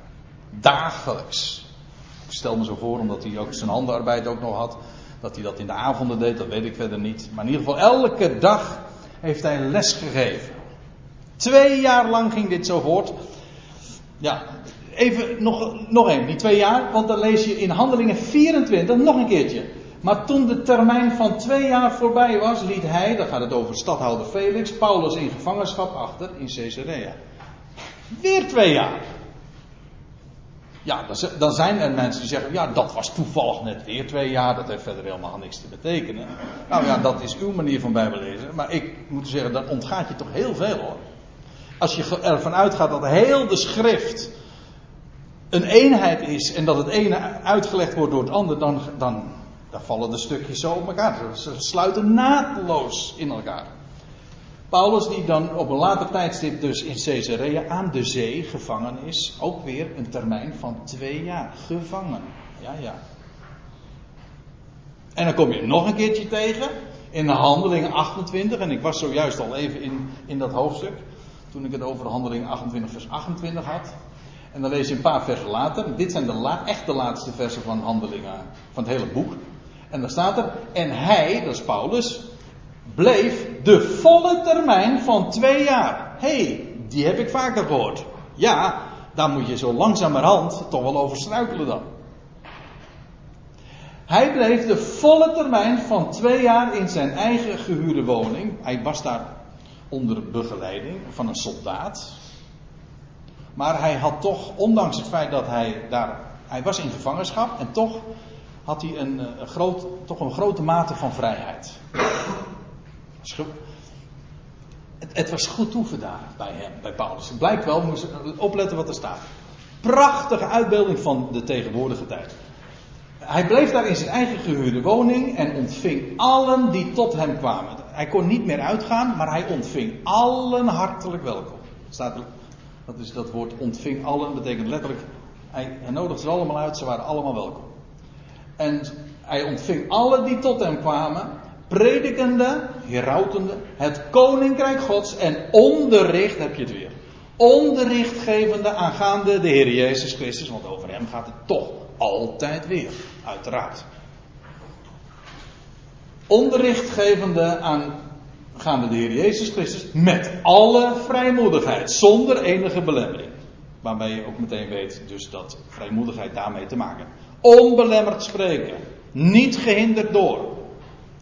Dagelijks. Ik stel me zo voor, omdat hij ook zijn handenarbeid ook nog had. Dat hij dat in de avonden deed, dat weet ik verder niet. Maar in ieder geval elke dag heeft hij les gegeven. Twee jaar lang ging dit zo voort. Ja, even nog, nog één, die twee jaar, want dan lees je in Handelingen 24 nog een keertje. Maar toen de termijn van twee jaar voorbij was, liet hij, dan gaat het over stadhouder Felix, Paulus in gevangenschap achter in Caesarea. Weer twee jaar. Ja, dan zijn er mensen die zeggen, ja, dat was toevallig net weer twee jaar, dat heeft verder helemaal niks te betekenen. Nou ja, dat is uw manier van bijbellezen, maar ik moet zeggen, dan ontgaat je toch heel veel hoor. Als je ervan uitgaat dat heel de schrift een eenheid is en dat het ene uitgelegd wordt door het ander, dan, dan, dan vallen de stukjes zo op elkaar. Ze sluiten naadloos in elkaar. Paulus die dan op een later tijdstip dus in Caesarea aan de zee gevangen is. Ook weer een termijn van twee jaar gevangen. Ja, ja. En dan kom je nog een keertje tegen in de handelingen 28. En ik was zojuist al even in, in dat hoofdstuk. Toen ik het over de handelingen 28 vers 28 had. En dan lees je een paar versen later. Dit zijn de echt de laatste versen van handelingen van het hele boek. En dan staat er. En hij, dat is Paulus, bleef de volle termijn van twee jaar. Hé, hey, die heb ik vaker gehoord. Ja, daar moet je zo langzamerhand toch wel over struikelen dan. Hij bleef de volle termijn van twee jaar in zijn eigen gehuurde woning. Hij was daar onder begeleiding van een soldaat. Maar hij had toch, ondanks het feit dat hij daar. Hij was in gevangenschap en toch had hij een, een groot, toch een grote mate van vrijheid. Het, het, was goed toegedaan bij hem, bij Paulus. Het blijkt wel, we moeten opletten wat er staat. Prachtige uitbeelding van de tegenwoordige tijd. Hij bleef daar in zijn eigen gehuurde woning en ontving allen die tot hem kwamen. Hij kon niet meer uitgaan, maar hij ontving allen hartelijk welkom. Staat er, dat is dat woord ontving allen, betekent letterlijk, hij, hij nodigde ze allemaal uit, ze waren allemaal welkom. En hij ontving allen die tot hem kwamen predikende, herautende, het koninkrijk gods en onderricht, heb je het weer. Onderricht gevende aangaande de Heer Jezus Christus, want over hem gaat het toch altijd weer, uiteraard. Onderricht gevende aangaande de Heer Jezus Christus met alle vrijmoedigheid, zonder enige belemmering. Waarmee je ook meteen weet dus dat vrijmoedigheid daarmee te maken. Onbelemmerd spreken Niet gehinderd door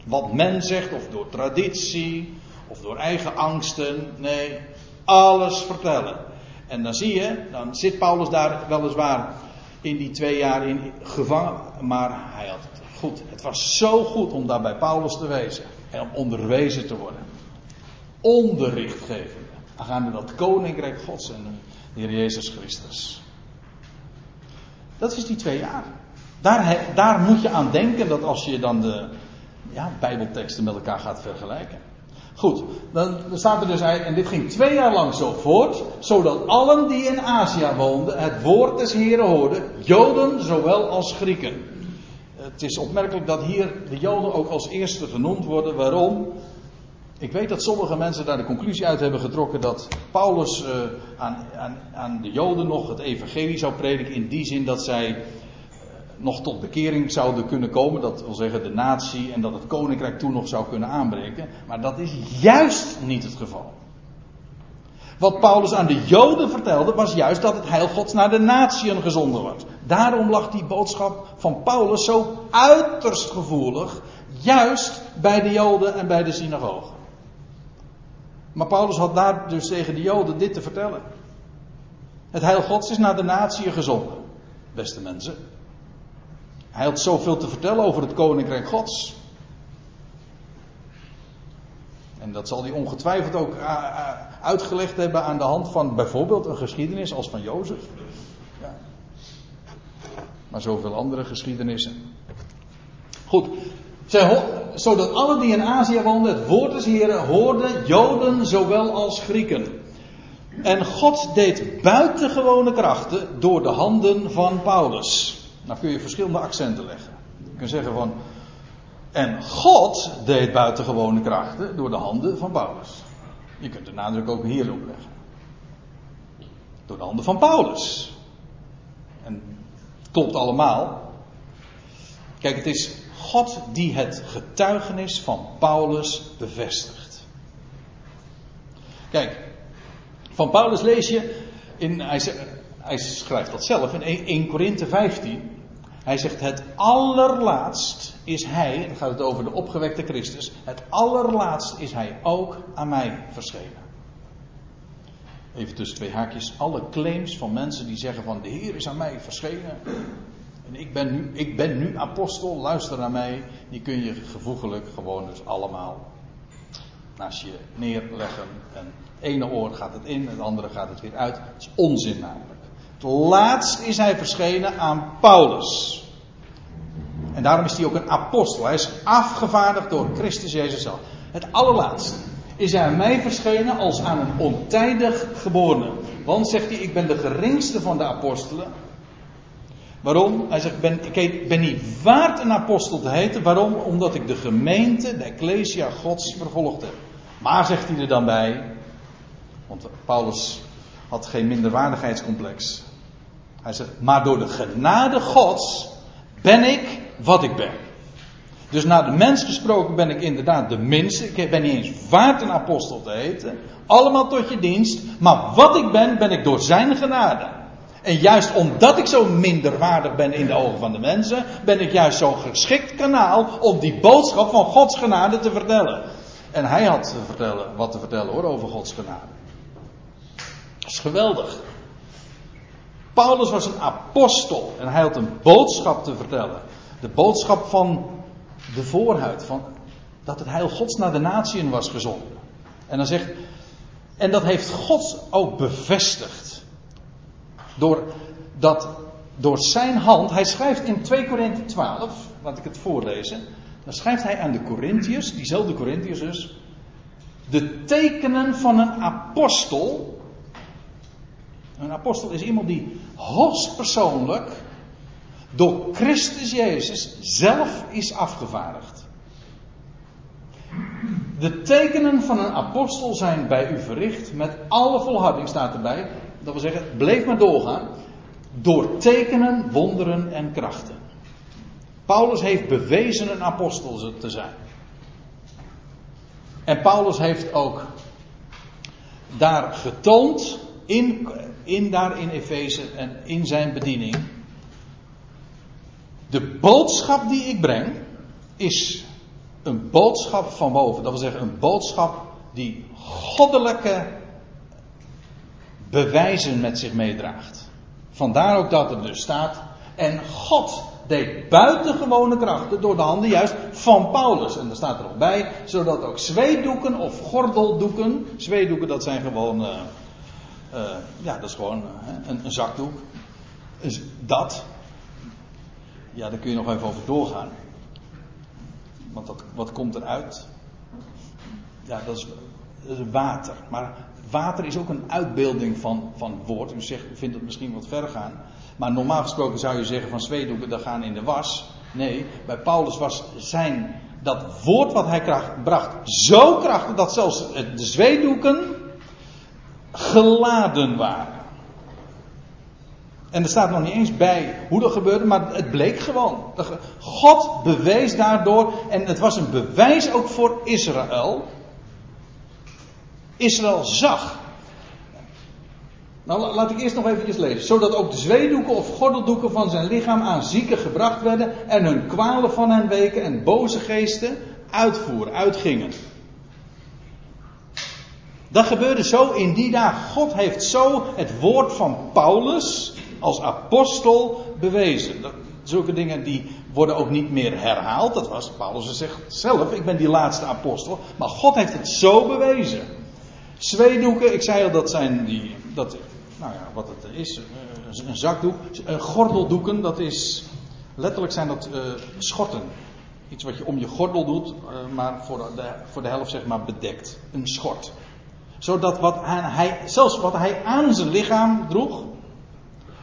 wat men zegt, of door traditie, of door eigen angsten. Nee, alles vertellen. En dan zie je, dan zit Paulus daar weliswaar in die twee jaar in gevangen, maar hij had het goed. Het was zo goed om daar bij Paulus te wezen en om onderwezen te worden. Onderricht geven. Aangaande dat koninkrijk Gods en de Heer Jezus Christus. Dat is die twee jaar. Daar, daar moet je aan denken dat als je dan de ja, Bijbelteksten met elkaar gaat vergelijken. Goed, dan staat er dus, en dit ging twee jaar lang zo voort, zodat allen die in Azië woonden het woord des Heren hoorden, Joden zowel als Grieken. Het is opmerkelijk dat hier de Joden ook als eerste genoemd worden. Waarom? Ik weet dat sommige mensen daar de conclusie uit hebben getrokken dat Paulus uh, aan, aan, aan, de Joden nog het evangelie zou prediken in die zin dat zij nog tot bekering zouden kunnen komen. Dat wil zeggen de natie en dat het koninkrijk toen nog zou kunnen aanbreken. Maar dat is juist niet het geval. Wat Paulus aan de Joden vertelde was juist dat het heil Gods naar de natieën gezonden wordt. Daarom lag die boodschap van Paulus zo uiterst gevoelig, juist bij de Joden en bij de synagogen. Maar Paulus had daar dus tegen de Joden dit te vertellen. Het heil Gods is naar de natie gezonden, beste mensen. Hij had zoveel te vertellen over het koninkrijk Gods. En dat zal hij ongetwijfeld ook eh, eh, uitgelegd hebben aan de hand van bijvoorbeeld een geschiedenis als van Jozef. Ja. Maar zoveel andere geschiedenissen. Goed, zodat alle die in Azië woonden het woord des Heren hoorden, Joden zowel als Grieken. En God deed buitengewone krachten door de handen van Paulus. Nou kun je verschillende accenten leggen. Je kunt zeggen van. En God deed buitengewone krachten door de handen van Paulus. Je kunt de nadruk ook hierop leggen. Door de handen van Paulus. En klopt allemaal. Kijk, het is God die het getuigenis van Paulus bevestigt. Kijk, van Paulus lees je, in, hij, schrijft dat zelf in 1 Korinthe 15. Hij zegt: Het allerlaatst is hij, dan gaat het over de opgewekte Christus, het allerlaatst is hij ook aan mij verschenen. Even tussen twee haakjes. Alle claims van mensen die zeggen van de Heer is aan mij verschenen. En ik ben, nu, ik ben nu apostel, luister naar mij. Die kun je gevoegelijk gewoon dus allemaal naast je neerleggen. En het ene oor gaat het in, het andere gaat het weer uit. Dat is onzin namelijk. Het laatst is hij verschenen aan Paulus. En daarom is hij ook een apostel. Hij is afgevaardigd door Christus Jezus zelf. Het allerlaatst is hij aan mij verschenen als aan een ontijdig geborene. Want zegt hij, ik ben de geringste van de apostelen. Waarom? Hij zegt, ben, ik ben niet waard een apostel te heten. Waarom? Omdat ik de gemeente, de Ecclesia Gods vervolgd heb. Maar zegt hij er dan bij, want Paulus had geen minderwaardigheidscomplex. Hij zegt, maar door de genade Gods ben ik wat ik ben. Dus naar de mens gesproken ben ik inderdaad de minste. Ik ben niet eens waard een apostel te heten. Allemaal tot je dienst. Maar wat ik ben, ben ik door zijn genade. En juist omdat ik zo minderwaardig ben in de ogen van de mensen, ben ik juist zo'n geschikt kanaal om die boodschap van Gods genade te vertellen. En hij had te vertellen, wat te vertellen hoor over Gods genade. Dat is geweldig. Paulus was een apostel en hij had een boodschap te vertellen. De boodschap van de voorhuid, van dat het heil Gods naar de natieën was gezonden. En dan zegt, en dat heeft God ook bevestigd. Door, dat, door zijn hand, hij schrijft in 2 Korinthe 12, laat ik het voorlezen. Dan schrijft hij aan de Corinthiërs, diezelfde Corinthiërs dus, de tekenen van een apostel. Een apostel is iemand die hoogstpersoonlijk door Christus Jezus zelf is afgevaardigd. De tekenen van een apostel zijn bij u verricht met alle volharding staat erbij. Dat wil zeggen, bleef maar doorgaan. Door tekenen, wonderen en krachten. Paulus heeft bewezen een apostel te zijn. En Paulus heeft ook daar getoond, in, in daar in Efeze en in zijn bediening, De boodschap die ik breng is een boodschap van boven. Dat wil zeggen een boodschap die goddelijke bewijzen met zich meedraagt. Vandaar ook dat er dus staat. En God deed buitengewone krachten door de handen juist van Paulus. En daar staat er nog bij, zodat ook zweedoeken of gordeldoeken. Zweedoeken dat zijn gewoon. Uh, uh, ja, dat is gewoon uh, een, een, zakdoek. Dus dat. Ja, daar kun je nog even over doorgaan. Want wat komt eruit? Ja, dat is, is water. Maar water is ook een uitbeelding van, van woord. U zegt, vindt het misschien wat ver gaan. Maar normaal gesproken zou je zeggen van zweedoeken dat gaan in de was. Nee, bij Paulus was zijn dat woord wat hij bracht zo krachtig dat zelfs de zweedoeken geladen waren. En er staat nog niet eens bij hoe dat gebeurde, maar het bleek gewoon. God bewees daardoor, en het was een bewijs ook voor Israël. Israël zag. Nou, laat ik eerst nog eventjes lezen. Zodat ook de zweedoeken of gordeldoeken van zijn lichaam aan zieken gebracht werden. En hun kwalen van hen weken en boze geesten uitvoeren, uitgingen. Dat gebeurde zo in die dagen. God heeft zo het woord van Paulus als apostel bewezen. Zulke dingen die worden ook niet meer herhaald. Dat was Paulus zegt zelf, ik ben die laatste apostel. Maar God heeft het zo bewezen. Zweedoeken, ik zei al, dat zijn die, dat, nou ja, wat het is, eh, een zakdoek. Gordeldoeken, dat is, letterlijk zijn dat uh, schorten. Iets wat je om je gordel doet, maar voor de, voor de helft zeg maar bedekt. Een schort. Zodat wat hij, zelfs wat hij aan zijn lichaam droeg,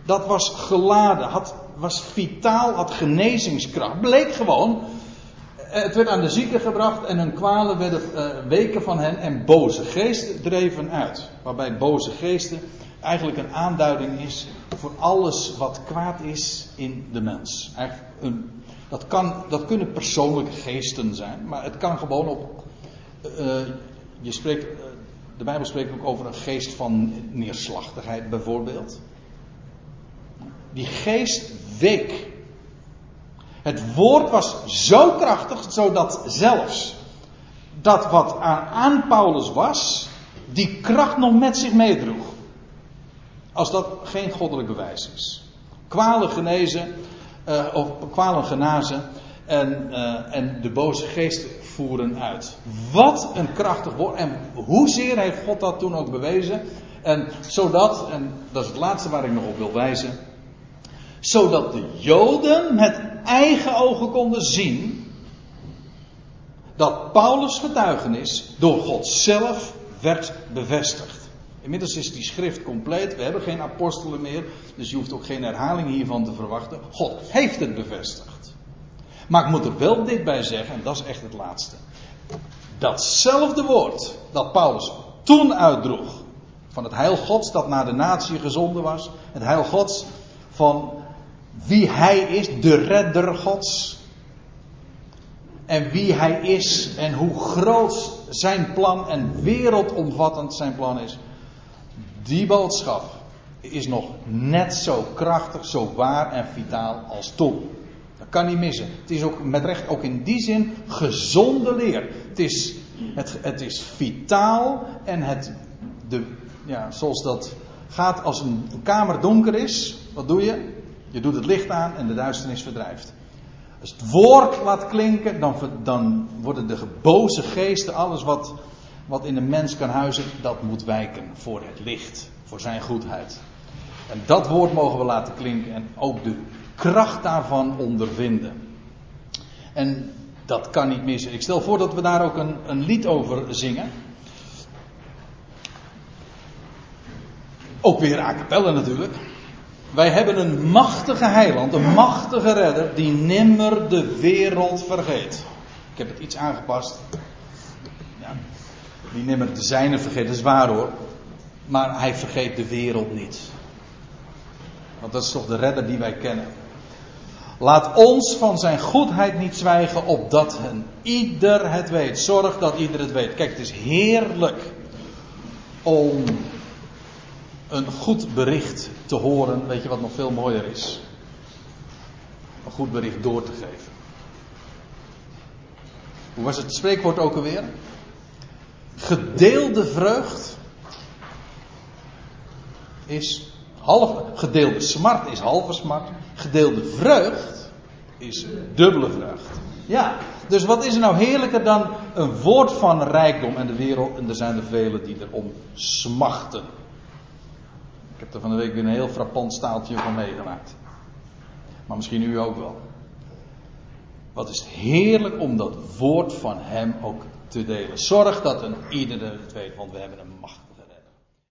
dat was geladen, had, was vitaal, had genezingskracht. Bleek gewoon. Het werd aan de zieken gebracht en hun kwalen werden uh, weken van hen en boze geesten dreven uit. Waarbij boze geesten eigenlijk een aanduiding is voor alles wat kwaad is in de mens. Een, dat, kan, dat kunnen persoonlijke geesten zijn, maar het kan gewoon op. Uh, je spreekt, de Bijbel spreekt ook over een geest van neerslachtigheid bijvoorbeeld. Die geest week. Het woord was zo krachtig, zodat zelfs dat wat aan, Paulus was, die kracht nog met zich meedroeg. Als dat geen goddelijk bewijs is. Kwalen genezen, uh, of kwalen genazen en, uh, en de boze geesten voeren uit. Wat een krachtig woord. En hoezeer heeft God dat toen ook bewezen. En zodat, en dat is het laatste waar ik nog op wil wijzen. Zodat de Joden met eigen ogen konden zien. Dat Paulus' getuigenis door God zelf werd bevestigd. Inmiddels is die schrift compleet. We hebben geen apostelen meer. Dus je hoeft ook geen herhaling hiervan te verwachten. God heeft het bevestigd. Maar ik moet er wel dit bij zeggen, en dat is echt het laatste. Datzelfde woord dat Paulus toen uitdroeg. Van het heil Gods dat naar de natie gezonden was. Het heil Gods van wie hij is, de redder Gods. En wie hij is en hoe groot zijn plan en wereldomvattend zijn plan is. Die boodschap is nog net zo krachtig, zo waar en vitaal als toen. Kan niet missen. Het is ook met recht ook in die zin gezonde leer. Het is, het, het is vitaal en het, de, ja, zoals dat gaat als een, kamer donker is. Wat doe je? Je doet het licht aan en de duisternis verdrijft. Als het woord laat klinken, dan, dan worden de geboze geesten, alles wat wat in een mens kan huizen, dat moet wijken voor het licht, voor zijn goedheid. En dat woord mogen we laten klinken en ook de kracht daarvan ondervinden. En dat kan niet missen. Ik stel voor dat we daar ook een, een lied over zingen. Ook weer a cappella natuurlijk. Wij hebben een machtige heiland, een machtige redder, die nimmer de wereld vergeet. Ik heb het iets aangepast die nimmer de zijne vergeet. Dat is waar hoor. Maar hij vergeet de wereld niet. Want dat is toch de redder die wij kennen. Laat ons van zijn goedheid niet zwijgen, opdat een ieder het weet. Zorg dat ieder het weet. Kijk, het is heerlijk om een goed bericht te horen. Weet je wat nog veel mooier is? een goed bericht door te geven. Hoe was het spreekwoord ook alweer? Gedeelde vreugd is half, gedeelde smart is halve smart. Gedeelde vreugd is dubbele vreugd. Ja, dus wat is er nou heerlijker dan een woord van rijkdom en de wereld, en er zijn er velen die erom smachten. Ik heb er van de week weer een heel frappant staaltje van meegemaakt. Maar misschien u ook wel. Wat is het heerlijk om dat woord van hem ook te delen. Zorg dat een ieder het weet, want we hebben een macht.